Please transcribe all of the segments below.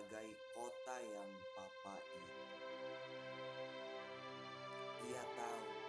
sebagai kota yang Papa ini. Ia tahu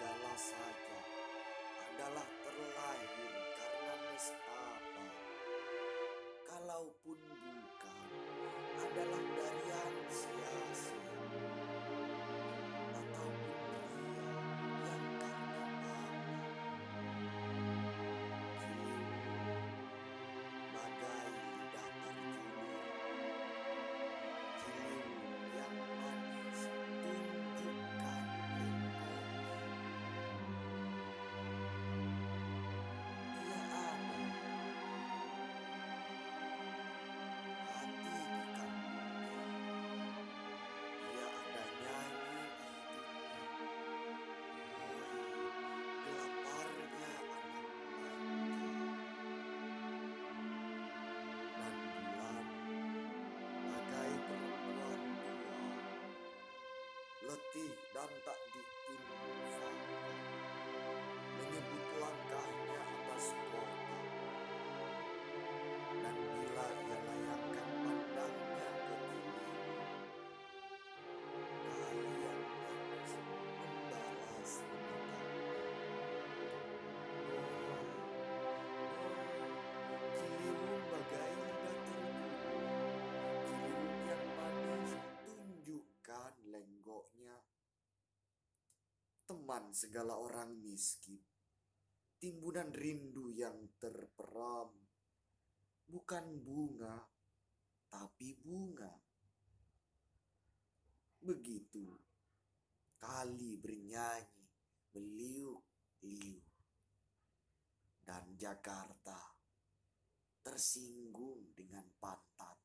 adalah saja. Adalah terlahir karena nestapa. Kalaupun di letih dan tak diinfak. teman segala orang miskin, timbunan rindu yang terperam, bukan bunga, tapi bunga. Begitu kali bernyanyi, meliuk-liuk, dan Jakarta tersinggung dengan pantat.